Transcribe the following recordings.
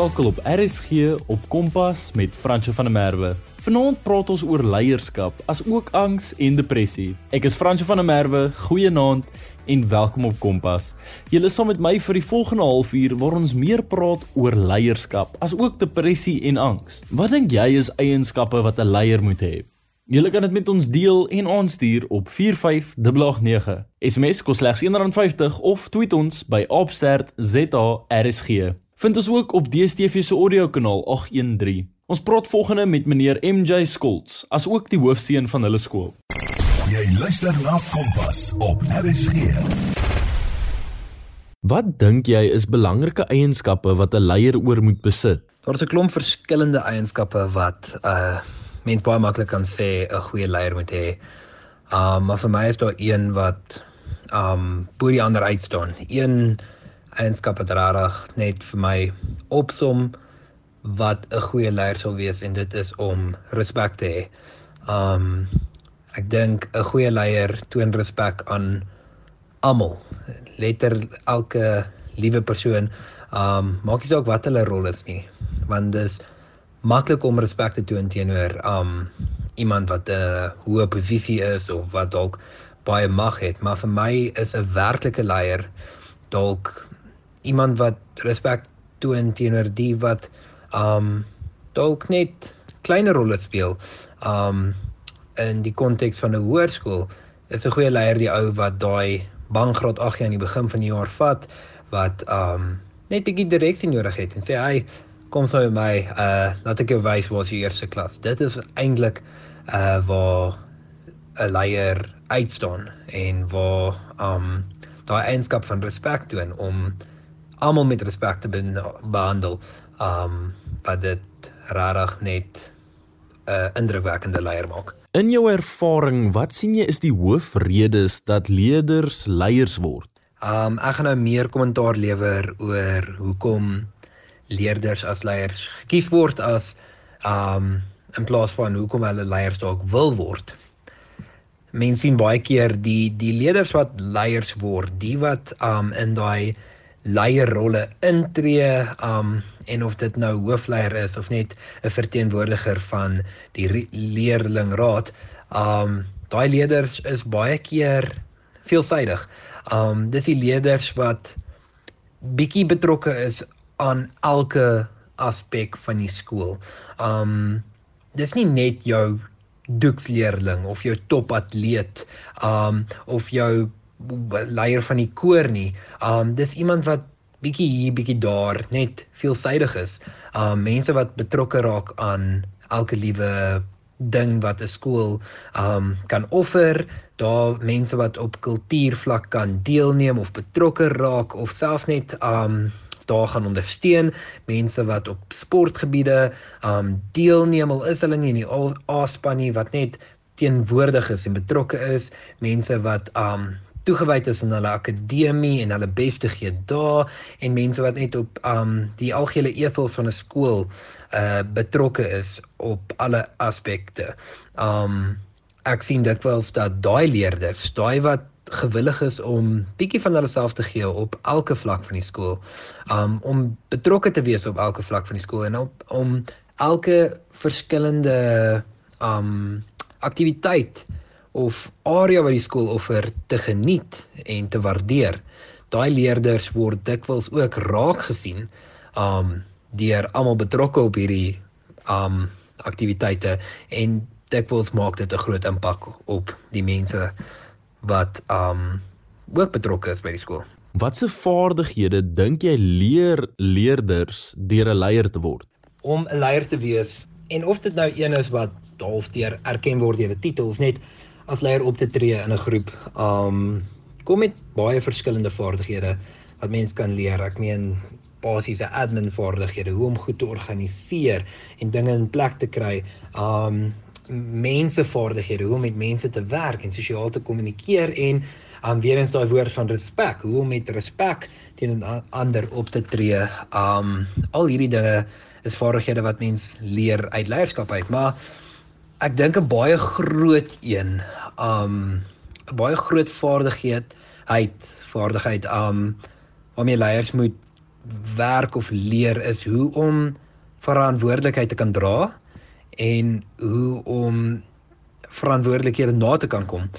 ingeskakel op RSG op Kompas met Franco van der Merwe. Vanaand praat ons oor leierskap, asook angs en depressie. Ek is Franco van der Merwe. Goeienaand en welkom op Kompas. Julle is saam met my vir die volgende halfuur waar ons meer praat oor leierskap, asook depressie en angs. Wat dink jy is eienskappe wat 'n leier moet hê? Julle kan dit met ons deel en aanstuur op 4589. SMS kos slegs R1.50 of tweet ons by @ZARSG. Vind ons ook op DStv se audio kanaal 813. Ons praat volgende met meneer MJ Skolts, as ook die hoofseun van hulle skool. Jy luister na Kompas op RSG. Wat dink jy is belangrike eienskappe wat 'n leier oor moet besit? Daar's 'n klomp verskillende eienskappe wat 'n uh, mens baie maklik kan sê 'n goeie leier moet hê. Um maar vir my is daar een wat um bo die ander uitstaan. Een eienskap wat regtig net vir my opsom wat 'n goeie leier sou wees en dit is om respek te hê. Um ek dink 'n goeie leier toon respek aan almal. Letter elke liewe persoon. Um maak nie saak wat hulle rol is nie, want dis maklik om respek te toon teenoor um iemand wat 'n hoë posisie is of wat dalk baie mag het, maar vir my is 'n werklike leier dalk iemand wat respek toon teenoor die wat um dalk net kleiner rolle speel um in die konteks van 'n hoërskool. Is 'n goeie leier die ou wat daai banggraad 8 aan die begin van die jaar vat wat um net bietjie direksie nodig het en sê hy kom sou met my uh laat ek jou wys waar is die eerste klas. Dit is eintlik uh waar 'n leier uitstaan en waar um daai eienskap van respek toon om almal met respek te behandel. Um wat dit regtig net 'n uh, indrukwekkende leier maak. In jou ervaring, wat sien jy is die hoofredes dat leerders leiers word? Um ek gaan nou meer kommentaar lewer oor hoekom leerders as leiers gekies word as um in plaas van hoekom hulle leiers dalk wil word. Mense sien baie keer die die leerders wat leiers word, die wat um in daai leierrolle intree um en of dit nou hoofleier is of net 'n verteenwoordiger van die leerlingraad um daai leerders is baie keer veelsidig um dis die leerders wat bietjie betrokke is aan elke aspek van die skool um dis nie net jou doeksleerling of jou topatleet um of jou leier van die koor nie. Um dis iemand wat bietjie hier bietjie daar net veelsidig is. Um mense wat betrokke raak aan elke liewe ding wat 'n skool um kan offer, daar mense wat op kultuurvlak kan deelneem of betrokke raak of selfs net um daar gaan ondersteun mense wat op sportgebiede um deelneem al is hulle nie in die A-span nie wat net teenwoordig is en betrokke is mense wat um toegewyd is aan hulle akademie en hulle bes te gee daar en mense wat net op um die algehele ethos van 'n skool uh betrokke is op alle aspekte. Um ek sien dit wel dat daai leerders, daai wat gewillig is om bietjie van hulle self te gee op elke vlak van die skool, um om betrokke te wees op elke vlak van die skool en op, om elke verskillende um aktiwiteit of area wat die skool offer te geniet en te waardeer. Daai leerders word dikwels ook raak gesien um deur almal betrokke op hierdie um aktiwiteite en dikwels maak dit 'n groot impak op die mense wat um ook betrokke is by die skool. Watse vaardighede dink jy leer leerders deur 'n leier te word? Om 'n leier te wees en of dit nou een is wat half deur erken word deur 'n titel of net as leier op te tree in 'n groep. Um kom met baie verskillende vaardighede wat mens kan leer. Ek meen basiese admin vaardighede, hoe om goed te organiseer en dinge in plek te kry. Um mense vaardighede, hoe om met mense te werk en sosiaal te kommunikeer en um weer eens daai woord van respek, hoe om met respek teenoor ander op te tree. Um al hierdie dinge is vaardighede wat mens leer uit leierskap uit, maar ek dink 'n baie groot een um 'n baie groot vaardigheid, hy't vaardigheid um waarmee leiers moet werk of leer is hoe om verantwoordelikheid te kan dra en hoe om verantwoordelikhede na te kan kom.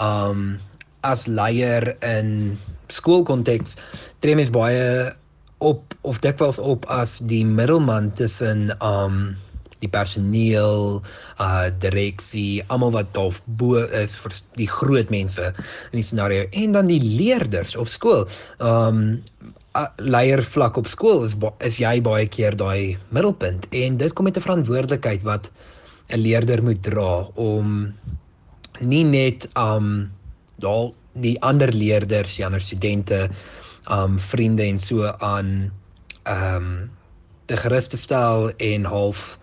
Um as leier in skoolkonteks tree mens baie op of dikwels op as die middelman tussen um die personeel, uh direksie, almal wat daar bo is vir die groot mense in die scenario en dan die leerders op skool. Um leier vlak op skool is is jy baie keer daai middelpunt en dit kom met 'n verantwoordelikheid wat 'n leerder moet dra om nie net um daal die ander leerders, die ander studente, um vriende en so aan um te gerus te stel en half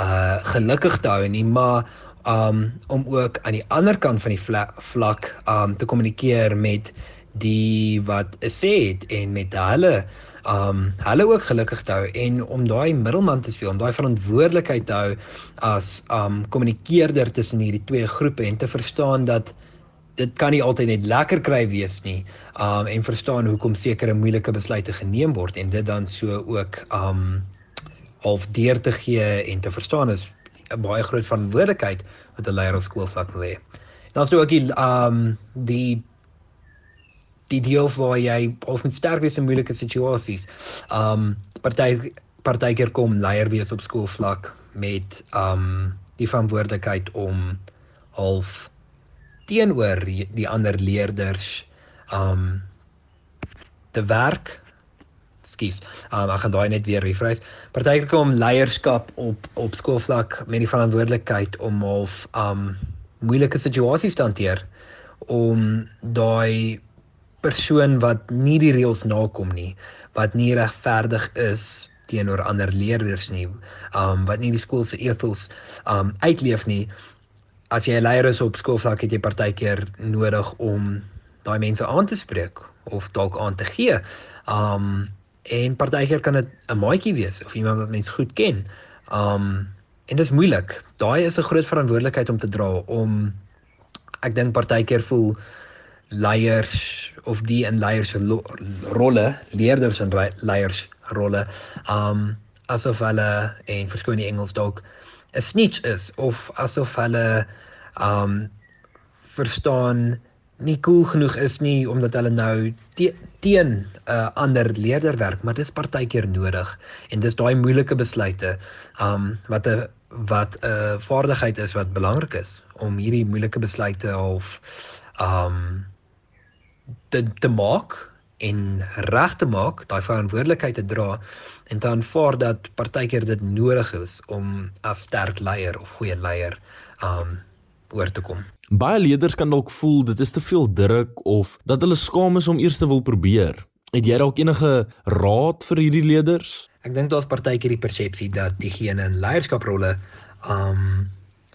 uh gelukkig te hou nie, maar um om ook aan die ander kant van die vlak um te kommunikeer met die wat sê het en met hulle um hulle ook gelukkig te hou en om daai middelman te speel om daai verantwoordelikheid te hou as um kommunikeerder tussen hierdie twee groepe en te verstaan dat dit kan nie altyd net lekker kry wees nie um en verstaan hoekom sekere moeilike besluite geneem word en dit dan so ook um half deur te gee en te verstaan is 'n baie groot verantwoordelikheid wat 'n leier op skoolvlak wil hê. Dan is daar ook die um die die deel waar jy of met sterk wees in moeilike situasies. Um party partykeer kom leier wees op skoolvlak met um die verantwoordelikheid om half teenoor die ander leerders um te werk Skus. Um, ek gaan daai net weer rephrase. Partykeer kom leierskap op op skoolvlak met die verantwoordelikheid om half um moeilike situasies te hanteer om daai persoon wat nie die reëls nakom nie, wat nie regverdig is teenoor ander leerders nie, um wat nie die skool se ethos um uitleef nie. As jy 'n leier is op skoolvlak het jy partykeer nodig om daai mense aan te spreek of dalk aan te gee. Um En partykeer kan dit 'n maatjie wees of iemand wat mens goed ken. Um en dit is moeilik. Daai is 'n groot verantwoordelikheid om te dra om ek dink partykeer voel leiers of die in leiers se rolle, leerders en leiers rolle, um asof hulle en verskoon die Engels dalk 'n snitch is of asof hulle um verstaan nie cool genoeg is nie omdat hulle nou te, teen 'n uh, ander leerder werk, maar dis partykeer nodig. En dis daai moeilike besluite um wat 'n wat 'n uh, vaardigheid is wat belangrik is om hierdie moeilike besluite half um te te maak en reg te maak, daai verantwoordelikheid te dra en dan vaar dat partykeer dit nodig is om as sterk leier of goeie leier um oor te kom. Baie leerders kan dalk voel dit is te veel druk of dat hulle skaam is om eers te wil probeer. Het jy dalk enige raad vir hierdie leerders? Ek dink daar's partykeer die persepsie dat diegene in leierskaprolle um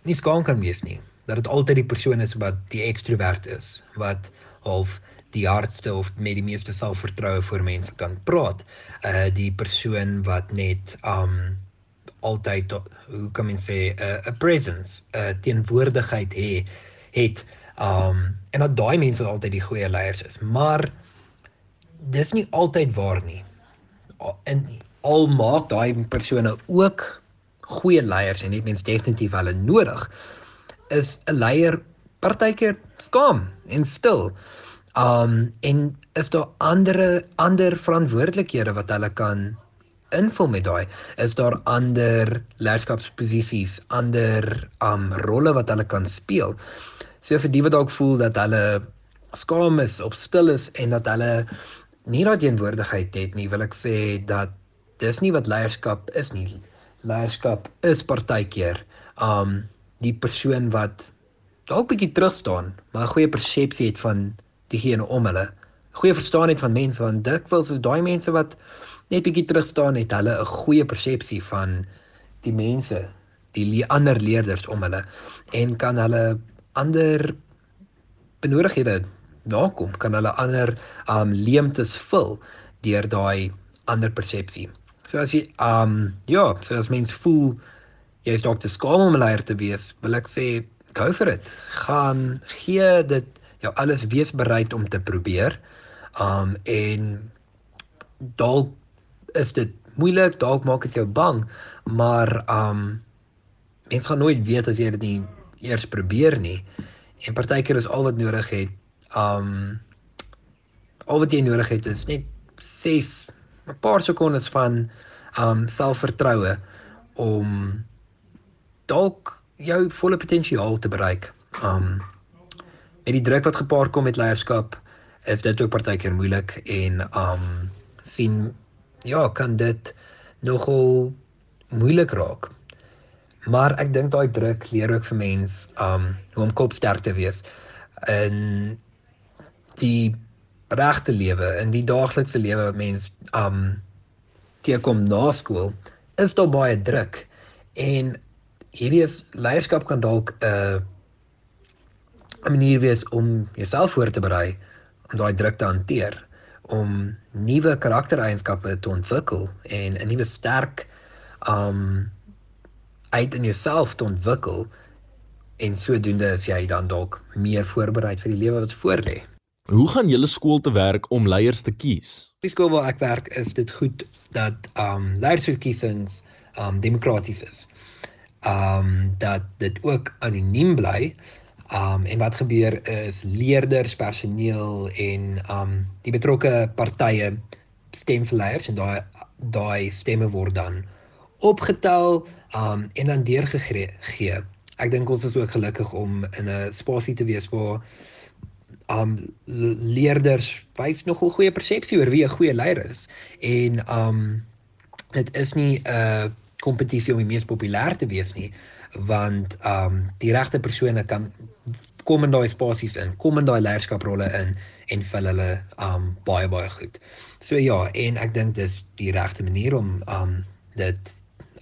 nie skaam kan wees nie. Dat dit altyd die persoon is wat die ekstrovert is, wat half die hardste of met die meeste selfvertroue voor mense kan praat. Uh die persoon wat net um altyd hoe kan mens sê 'n uh, presence, 'n uh, teenwoordigheid hê het um en dat daai mense altyd die goeie leiers is. Maar dis nie altyd waar nie. En al maak daai persone ook goeie leiers en dit mens definitief hulle nodig is 'n leier partykeer skaam en stil. Um en is daar ander ander verantwoordelikhede wat hulle kan invul met daai is daar ander leierskapsposisies, ander um rolle wat hulle kan speel. So vir die wat dalk voel dat hulle skaam is of stil is en dat hulle nie daai teenwoordigheid het nie, wil ek sê dat dis nie wat leierskap is nie. Leierskap is partykeer um die persoon wat dalk bietjie terug staan, maar 'n goeie persepsie het van diegene om hulle. Goeie verstaan het van mense want dikwels is daai mense wat net bietjie terug staan het hulle 'n goeie persepsie van die mense, die le ander leerders om hulle en kan hulle ander benodighede nakom, kan hulle ander um leemtes vul deur daai ander persepsie. So as jy um ja, so as mens voel jy is dalk te skaam om 'n leier te wees, wil ek sê go for it. Gaan gee dit jou alles wees bereid om te probeer. Um en dalk is dit moeilik, dalk maak dit jou bang, maar um mens gaan nooit weet as jy dit nie eers probeer nie. En partykeer is al wat nodig het um al wat jy nodig het is net 6 'n paar sekondes van um selfvertroue om dalk jou volle potensiaal te bereik. Um met die druk wat gepaard kom met leierskap is dit ook partykeer moeilik en um sien ja, kan dit nogal moeilik raak. Maar ek dink daai druk leer ook vir mens um hoe om kopsterk te wees in die regte lewe, in die daaglikse lewe wat mens um teekom na skool, is daar baie druk en hierdie is leierskap kan dalk 'n uh, 'n manier wees om jouself voor te berei om daai druk te hanteer, om nuwe karaktereienskappe te ontwikkel en 'n nuwe sterk um uit in jouself te ontwikkel en sodoende is jy dan dalk meer voorberei vir die lewe wat voorlê. Hoe gaan julle skool te werk om leiers te kies? Die skool waar ek werk is dit goed dat um leierskapkiesings um demokraties is. Um dat dit ook anoniem bly Um en wat gebeur is leerders, personeel en um die betrokke partye stem vir leiers en daai daai stemme word dan opgetel um en dan deurgegee. Ek dink ons is ook gelukkig om in 'n spasie te wees waar um leerders wys nogal goeie persepsie oor wie 'n goeie leier is. En um dit is nie 'n kompetisie om die mees populêr te wees nie want um die regte persone kan kom in daai spasies in, kom in daai leierskaprolle in en vul hulle um baie baie goed. So ja, en ek dink dis die regte manier om um dit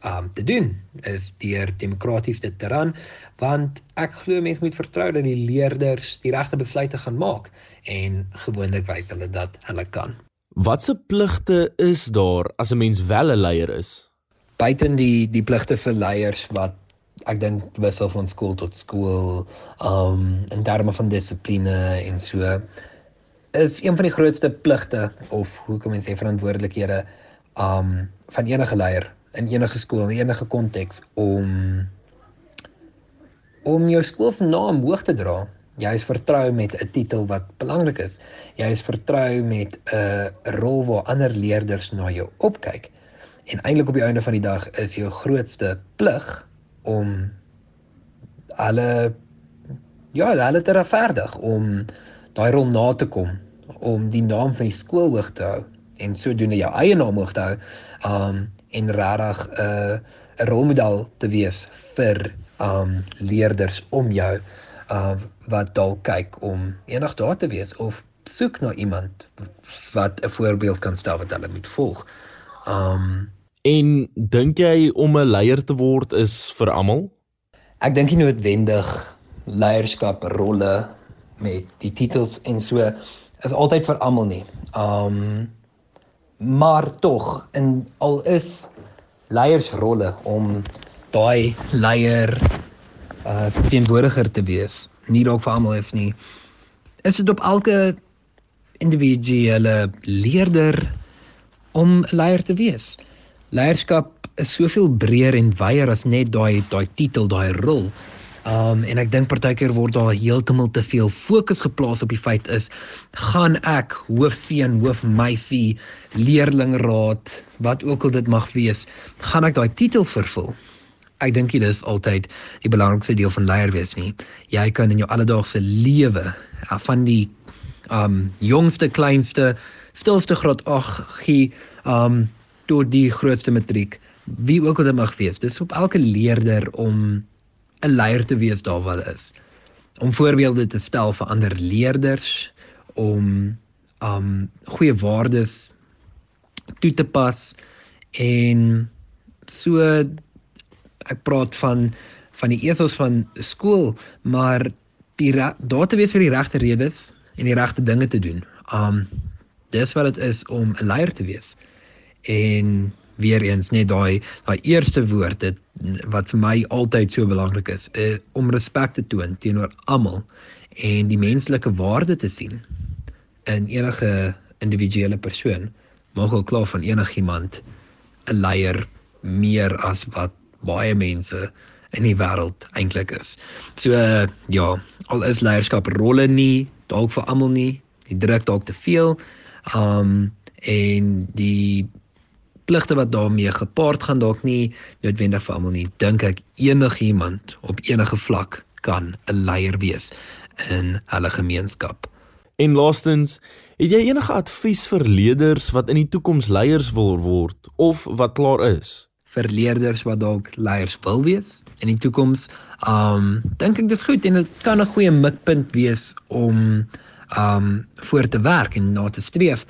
um te doen is deur demokraties dit te ran want ek glo mense moet vertrou dat die leerders die regte besluite gaan maak en gewoonlik wys hulle dat hulle kan. Watse pligte is daar as 'n mens wel 'n leier is? Buiten die die pligte vir leiers wat ek dink wissel van skool tot skool um in terme van dissipline en so is een van die grootste pligte of hoe kan mens sê verantwoordelikhede um van enige leier in enige skool in enige konteks om om jou skool se naam hoog te dra. Jy is vertrou met 'n titel wat belangrik is. Jy is vertrou met 'n rol waar ander leerders na jou opkyk. En eintlik op die einde van die dag is jou grootste plig om alle ja, hulle te regverdig om daai rol na te kom, om die naam van die skool hoog te hou en sodoende jou eie naam hoog te hou, um en regtig 'n uh, 'n rolmodel te wees vir um leerders om jou uh wat dalk kyk om eendag daar te wees of soek na iemand wat 'n voorbeeld kan stel wat hulle moet volg. Um En dink jy om 'n leier te word is vir almal? Ek dink nie noodwendig leierskap rolle met die titels en so is altyd vir almal nie. Um maar tog in al is leiersrolle om daai leier uh teenwoordiger te wees, nie dalk vir almal is nie. Is dit op elke individuele leerder om leier te wees? Leierskap is soveel breër en wyeer as net daai daai titel, daai rol. Um en ek dink partykeer word daar heeltemal te veel fokus geplaas op die feit is gaan ek hoofseun, hoofmeisie, leerlingraad, wat ook al dit mag wees, gaan ek daai titel vervul. Ek dink dit is altyd die belangrikste deel van leier wees nie. Jy kan in jou alledaagse lewe van die um jongste kleinste stilste graad 8 gee um tot die grootste matriek wie ook al dit mag wees dis op elke leerder om 'n leier te wees daar waar is. Om voorbeelde te stel vir ander leerders om um goeie waardes toe te pas en so ek praat van van die ethos van skool maar die daar te wees vir die regte redes en die regte dinge te doen. Um dis wat dit is om 'n leier te wees en weer eens net daai daai eerste woord dit wat vir my altyd so belangrik is, is om respek te toon teenoor almal en die menslike waarde te sien in enige individuele persoon maak al klaar van enigiemand 'n leier meer as wat baie mense in die wêreld eintlik is. So uh, ja, al is leierskap rolle nie dalk vir almal nie, die druk dalk te veel. Um en die pligte wat daarmee gepaard gaan dalk nie noodwendig vir almal nie. Dink ek enigiemand op enige vlak kan 'n leier wees in hulle gemeenskap. En laastens, het jy enige advies vir leerders wat in die toekoms leiers wil word of wat klaar is? Vir leerders wat dalk leiers wil wees in die toekoms, um dink ek dis goed en dit kan 'n goeie mikpunt wees om um voor te werk en na te streef.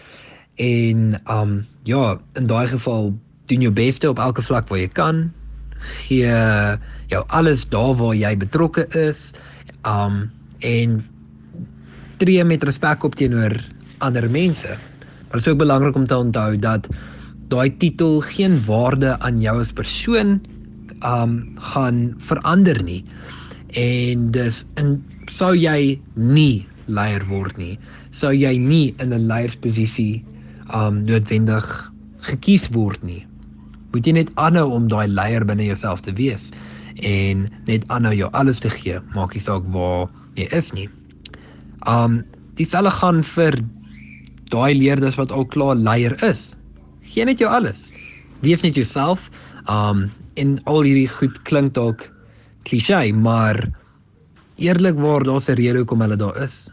En um ja, in daai geval doen jou beste op elke vlak waar jy kan. Gee jou alles daar waar jy betrokke is. Um en tree met respek op teenoor ander mense. Maar dit is ook belangrik om te onthou dat daai titel geen waarde aan jou as persoon um gaan verander nie. En dis in sou jy nie leier word nie, sou jy nie in 'n leiersposisie um noodwendig gekies word nie. Moet jy net aanhou om daai leier binne jouself te wees en net aanhou jou alles te gee, maak nie saak waar jy is nie. Um dieselfde gaan vir daai leerders wat al klaar leier is. Gee net jou alles. Wees net jouself. Um en al hierdie goed klink dalk klise, maar eerlikwaar daar's 'n rede hoekom hulle daar is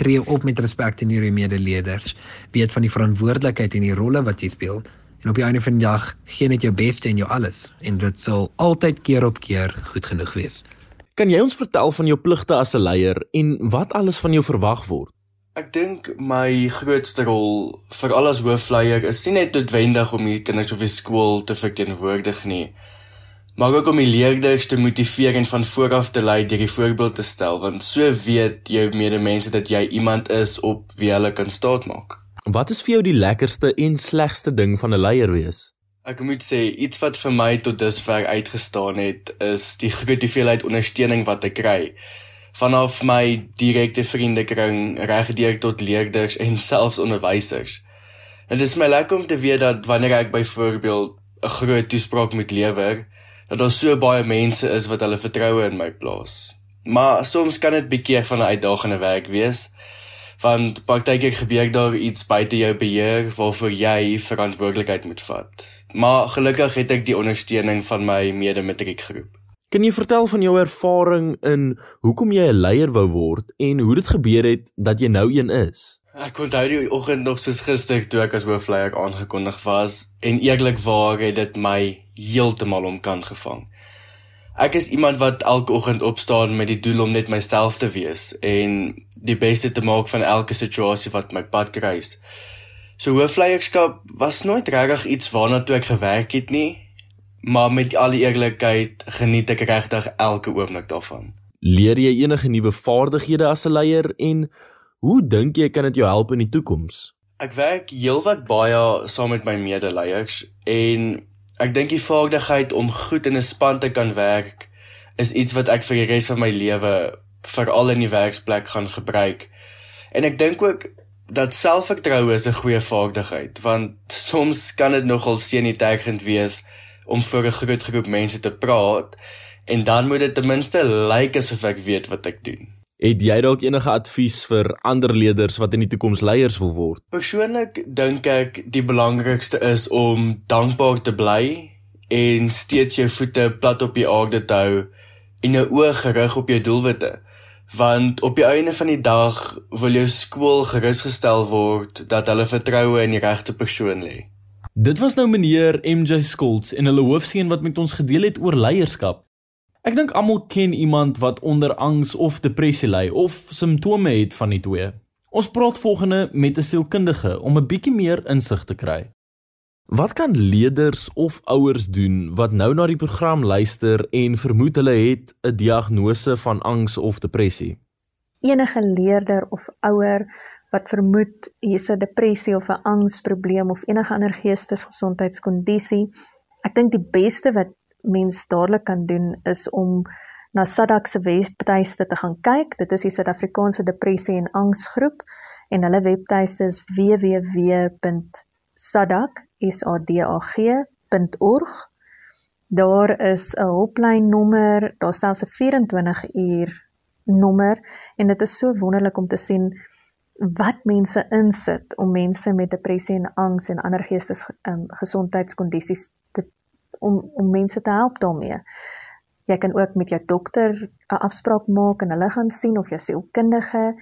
tree op met respek teenoor jou medeleerders, weet van die verantwoordelikheid en die rolle wat jy speel en op die einde van die dag gee net jou beste en jou alles en dit sal altyd keer op keer goed genoeg wees. Kan jy ons vertel van jou pligte as 'n leier en wat alles van jou verwag word? Ek dink my grootste rol vir al as hoofleier is nie net noodwendig om die kinders op die skool te verteenwoordig nie, maar ook om die leerders te motiveer en van vooraf te lei deur die voorbeeld te stel want so weet jou medemense dat jy iemand is op wie hulle kan staatmaak. Wat is vir jou die lekkerste en slegste ding van 'n leier wees? Ek moet sê iets wat vir my tot dusver uitgestaan het is die groot hoeveelheid ondersteuning wat ek kry vanaf my direkte vriendekring regdeur tot leerders en selfs onderwysers. Dit is my lekker om te weet dat wanneer ek byvoorbeeld 'n groot toespraak moet lewer, dat daar so baie mense is wat hulle vertroue in my plaas. Maar soms kan dit bietjie van 'n uitdagende werk wees want partykeer gebeur daar iets buite jou beheer waarvoor jy verantwoordelikheid moet vat. Maar gelukkig het ek die ondersteuning van my mede-matriekgroep. Kan jy vertel van jou ervaring in hoekom jy 'n leier wou word en hoe dit gebeur het dat jy nou een is? Ek onthou die oggend nog soos gister toe ek as hoofleier aangekondig was en eerlikwaar het dit my heeltemal omkant gevang. Ek is iemand wat elke oggend opstaan met die doel om net myself te wees en die beste te maak van elke situasie wat my pad kruis. So hoofleierskap was nooit regtig iets waarna toe ek gewerk het nie, maar met al die eerlikheid geniet ek regtig elke oomblik daarvan. Leer jy enige nuwe vaardighede as 'n leier en Hoe dink jy kan dit jou help in die toekoms? Ek werk heelwat baie saam met my medeleiers en ek dink die vaardigheid om goed in 'n span te kan werk is iets wat ek vir die res van my lewe veral in die werksplek gaan gebruik. En ek dink ook dat selfvertroue is 'n goeie vaardigheid want soms kan dit nogal senuitergend wees om voor 'n groot groep mense te praat en dan moet dit ten minste lyk like asof ek weet wat ek doen. Het jy dalk enige advies vir ander leerders wat in die toekoms leiers wil word? Persoonlik dink ek die belangrikste is om dankbaar te bly en steeds jou voete plat op die aarde te hou en jou oë gerig op jou doelwitte. Want op die einde van die dag wil jou skool gerusgestel word dat hulle vertroue in die regte persoon lê. Dit was nou meneer MJ Skolts en hulle hoofseun wat met ons gedeel het oor leierskap. Ek dink almal ken iemand wat onder angs of depressie ly of simptome het van die twee. Ons praat volgende met 'n sielkundige om 'n bietjie meer insig te kry. Wat kan leerders of ouers doen wat nou na die program luister en vermoed hulle het 'n diagnose van angs of depressie? Enige leerder of ouer wat vermoed hier's 'n depressie of 'n angsprobleem of enige ander geestesgesondheidskondisie, ek dink die beste wat mens dadelik kan doen is om na SADAG se webtuiste te gaan kyk. Dit is die Suid-Afrikaanse Depressie en Angsgroep en hulle webtuiste is www sadag sadag.org. Daar is 'n hulplyn nommer, daar's selfs 'n 24 uur nommer en dit is so wonderlik om te sien wat mense insit om mense met depressie en angs en ander geestes um, gesondheidskondisies te om om mense te help daarmee. Jy kan ook met jou dokter 'n afspraak maak en hulle gaan sien of jou sielkundige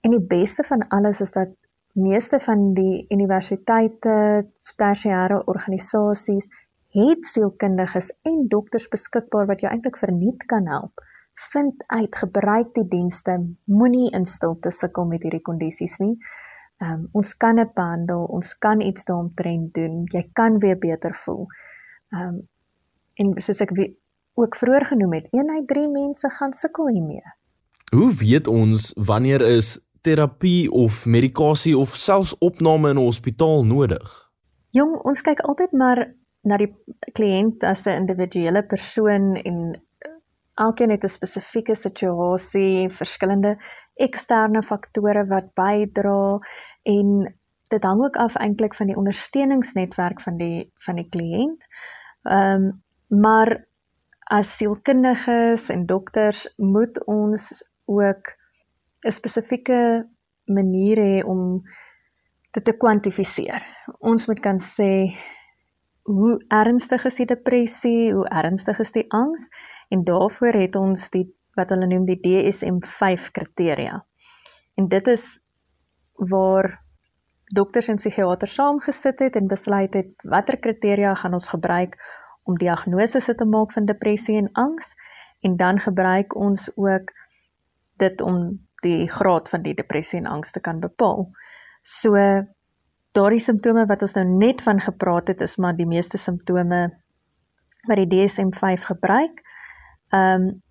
en die beste van alles is dat meeste van die universiteite, tersiêre organisasies het sielkundiges en dokters beskikbaar wat jou eintlik verniet kan help. Vind uit, gebruik die dienste, moenie in stilte sukkel met hierdie kondisies nie. Um, ons kan dit behandel, ons kan iets daaromtrent doen. Jy kan weer beter voel. Um en soos ek wie, ook vroeër genoem het, 1 uit 3 mense gaan sukkel hiermee. Hoe weet ons wanneer is terapie of medikasie of selfs opname in 'n hospitaal nodig? Jong, ons kyk altyd maar na die kliënt as 'n individuele persoon en elkeen het 'n spesifieke situasie, verskillende eksterne faktore wat bydra en dit hang ook af eintlik van die ondersteuningsnetwerk van die van die kliënt. Ehm um, maar as sielkundiges en dokters moet ons ook 'n spesifieke manier hê om dit te kwantifiseer. Ons moet kan sê hoe ernstig is die depressie, hoe ernstig is die angs en daarvoor het ons die wat hulle noem die DSM-5 kriteria. En dit is waar dokters en psigiaters saamgesit het en besluit het watter kriteria gaan ons gebruik om diagnoses te maak van depressie en angs en dan gebruik ons ook dit om die graad van die depressie en angs te kan bepaal. So daardie simptome wat ons nou net van gepraat het is maar die meeste simptome wat die DSM-5 gebruik. Ehm um,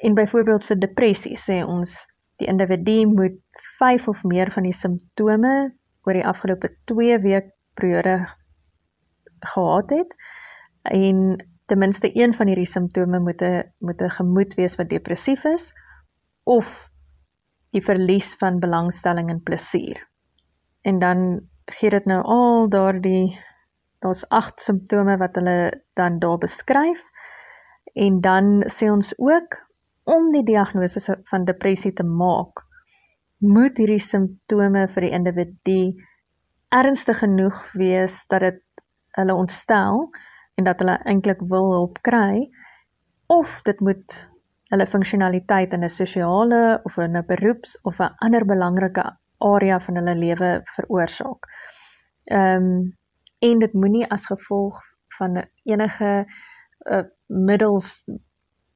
en byvoorbeeld vir depressie sê ons die individu moet 5 of meer van die simptome oor die afgelope 2 week periode gehad het en ten minste een van hierdie simptome moet 'n moet 'n gemoed wees wat depressief is of die verlies van belangstelling en plesier. En dan gee dit nou al daardie daar's 8 simptome wat hulle dan daar beskryf en dan sê ons ook om die diagnose van depressie te maak moet hierdie simptome vir die individu ernstig genoeg wees dat dit hulle ontstel en dat hulle eintlik wil hulp kry of dit moet hulle funksionaliteit in 'n sosiale of in 'n beroeps of 'n ander belangrike area van hulle lewe veroorsaak. Ehm um, en dit moenie as gevolg van enige uh, middels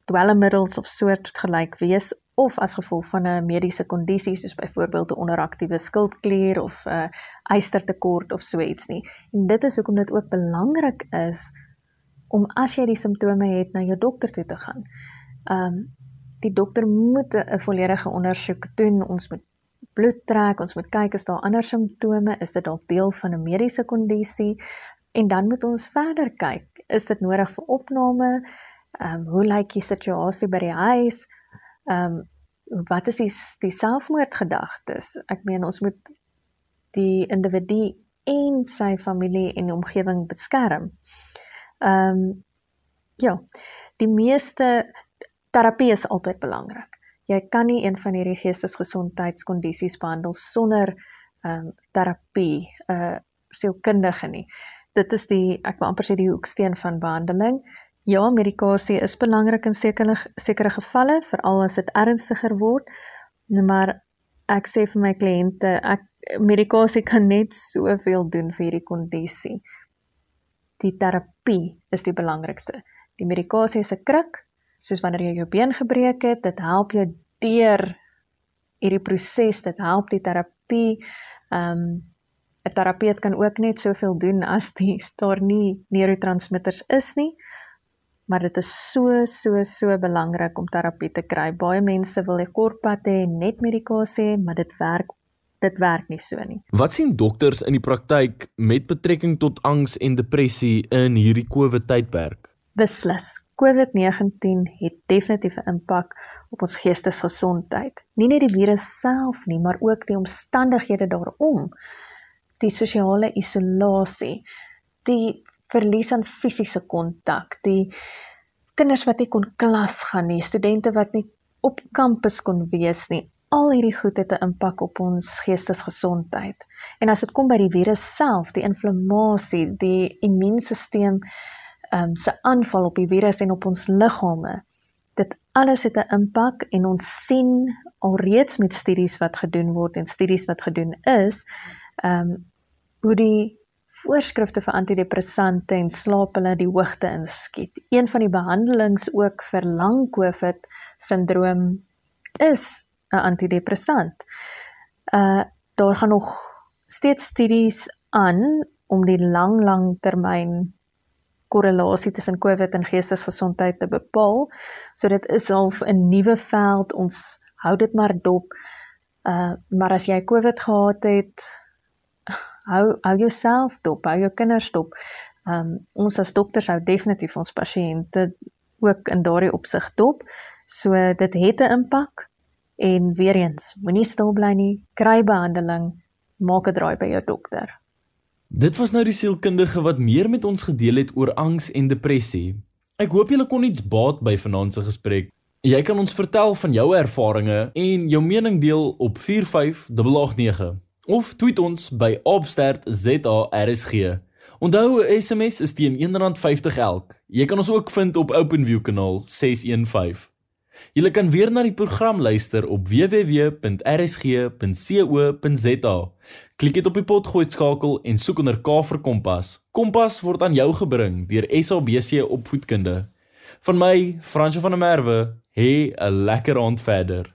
dwelmmiddels of soort gelyk wees of as gevolg van 'n mediese kondisie soos byvoorbeeld 'n onderaktiewe skildklier of 'n uh, ystertekort of so iets nie. En dit is hoekom dit ook belangrik is om as jy die simptome het na jou dokter toe te gaan. Ehm um, die dokter moet 'n volledige ondersoek doen. Ons moet bloed trek, ons moet kyk is daar ander simptome, is dit dalk deel van 'n mediese kondisie en dan moet ons verder kyk, is dit nodig vir opname? Ehm um, hoe lyk die situasie by die huis? Ehm um, wat is die die selfmoordgedagtes? Ek meen ons moet die individu en sy familie en omgewing beskerm. Ehm um, ja, die meeste terapie is altyd belangrik jy kan nie een van hierdie geestesgesondheidskondisies behandel sonder ehm um, terapie, 'n uh, sielkundige nie. Dit is die ek wil amper sê die hoeksteen van behandeling. Ja, medikasie is belangrik in sekere sekere gevalle, veral as dit ernstiger word. Maar ek sê vir my kliënte, ek medikasie kan net soveel doen vir hierdie kondisie. Die terapie is die belangrikste. Die medikasie is 'n kruk, soos wanneer jy jou been gebreek het, dit help jou deur hierdie proses, dit help die terapie. Ehm um, 'n terapeut kan ook net soveel doen as die daar nie neurotransmitters is nie. Maar dit is so so so belangrik om terapie te kry. Baie mense wil 'n kortpad hê net medikasie, maar dit werk dit werk nie so nie. Wat sien dokters in die praktyk met betrekking tot angs en depressie in hierdie COVID tydperk? Beslis. COVID-19 het definitief 'n impak op ons geestesgesondheid. Nie net die virus self nie, maar ook die omstandighede daarom. die sosiale isolasie, die verlies aan fisiese kontak, die kinders wat nie kon klas gaan nie, studente wat nie op kampus kon wees nie. Al hierdie goed het 'n impak op ons geestesgesondheid. En as dit kom by die virus self, die inflammasie, die immuunstelsel um, se aanval op die virus en op ons liggame, dit alles het 'n impak en ons sien alreeds met studies wat gedoen word en studies wat gedoen is, ehm um, hoe die voorskrifte vir antidepressante en slaap hulle die hoogte inskiet. Een van die behandelings ook vir lang COVID sindroom is 'n antidepressant. Uh daar gaan nog steeds studies aan om die lang lang termyn korrelasie tussen COVID en geestesgesondheid te bepaal. So dit is half 'n nuwe veld. Ons hou dit maar dop. Uh maar as jy COVID gehad het, hou hou jouself dop, hou jou kinders dop. Ehm um, ons as dokters hou definitief ons pasiënte ook in daardie opsig dop. So dit het 'n impak en weer eens, moenie stil bly nie, kry behandeling, maak 'n draai by jou dokter. Dit was nou die sielkundige wat meer met ons gedeel het oor angs en depressie. Ek hoop julle kon iets baat by vanaand se gesprek. Jy kan ons vertel van jou ervarings en jou mening deel op 4589 of tweet ons by @obstertzARSG. Onthou 'n SMS is teen R1.50 elk. Jy kan ons ook vind op OpenView kanaal 615. Jy kan weer na die program luister op www.rsg.co.za. Klik dit op die potgooi skakel en soek onder K vir Kompas. Kompas word aan jou gebring deur SABC Opvoedkunde. Van my, Fransjo van der Merwe, hê 'n lekker aand verder.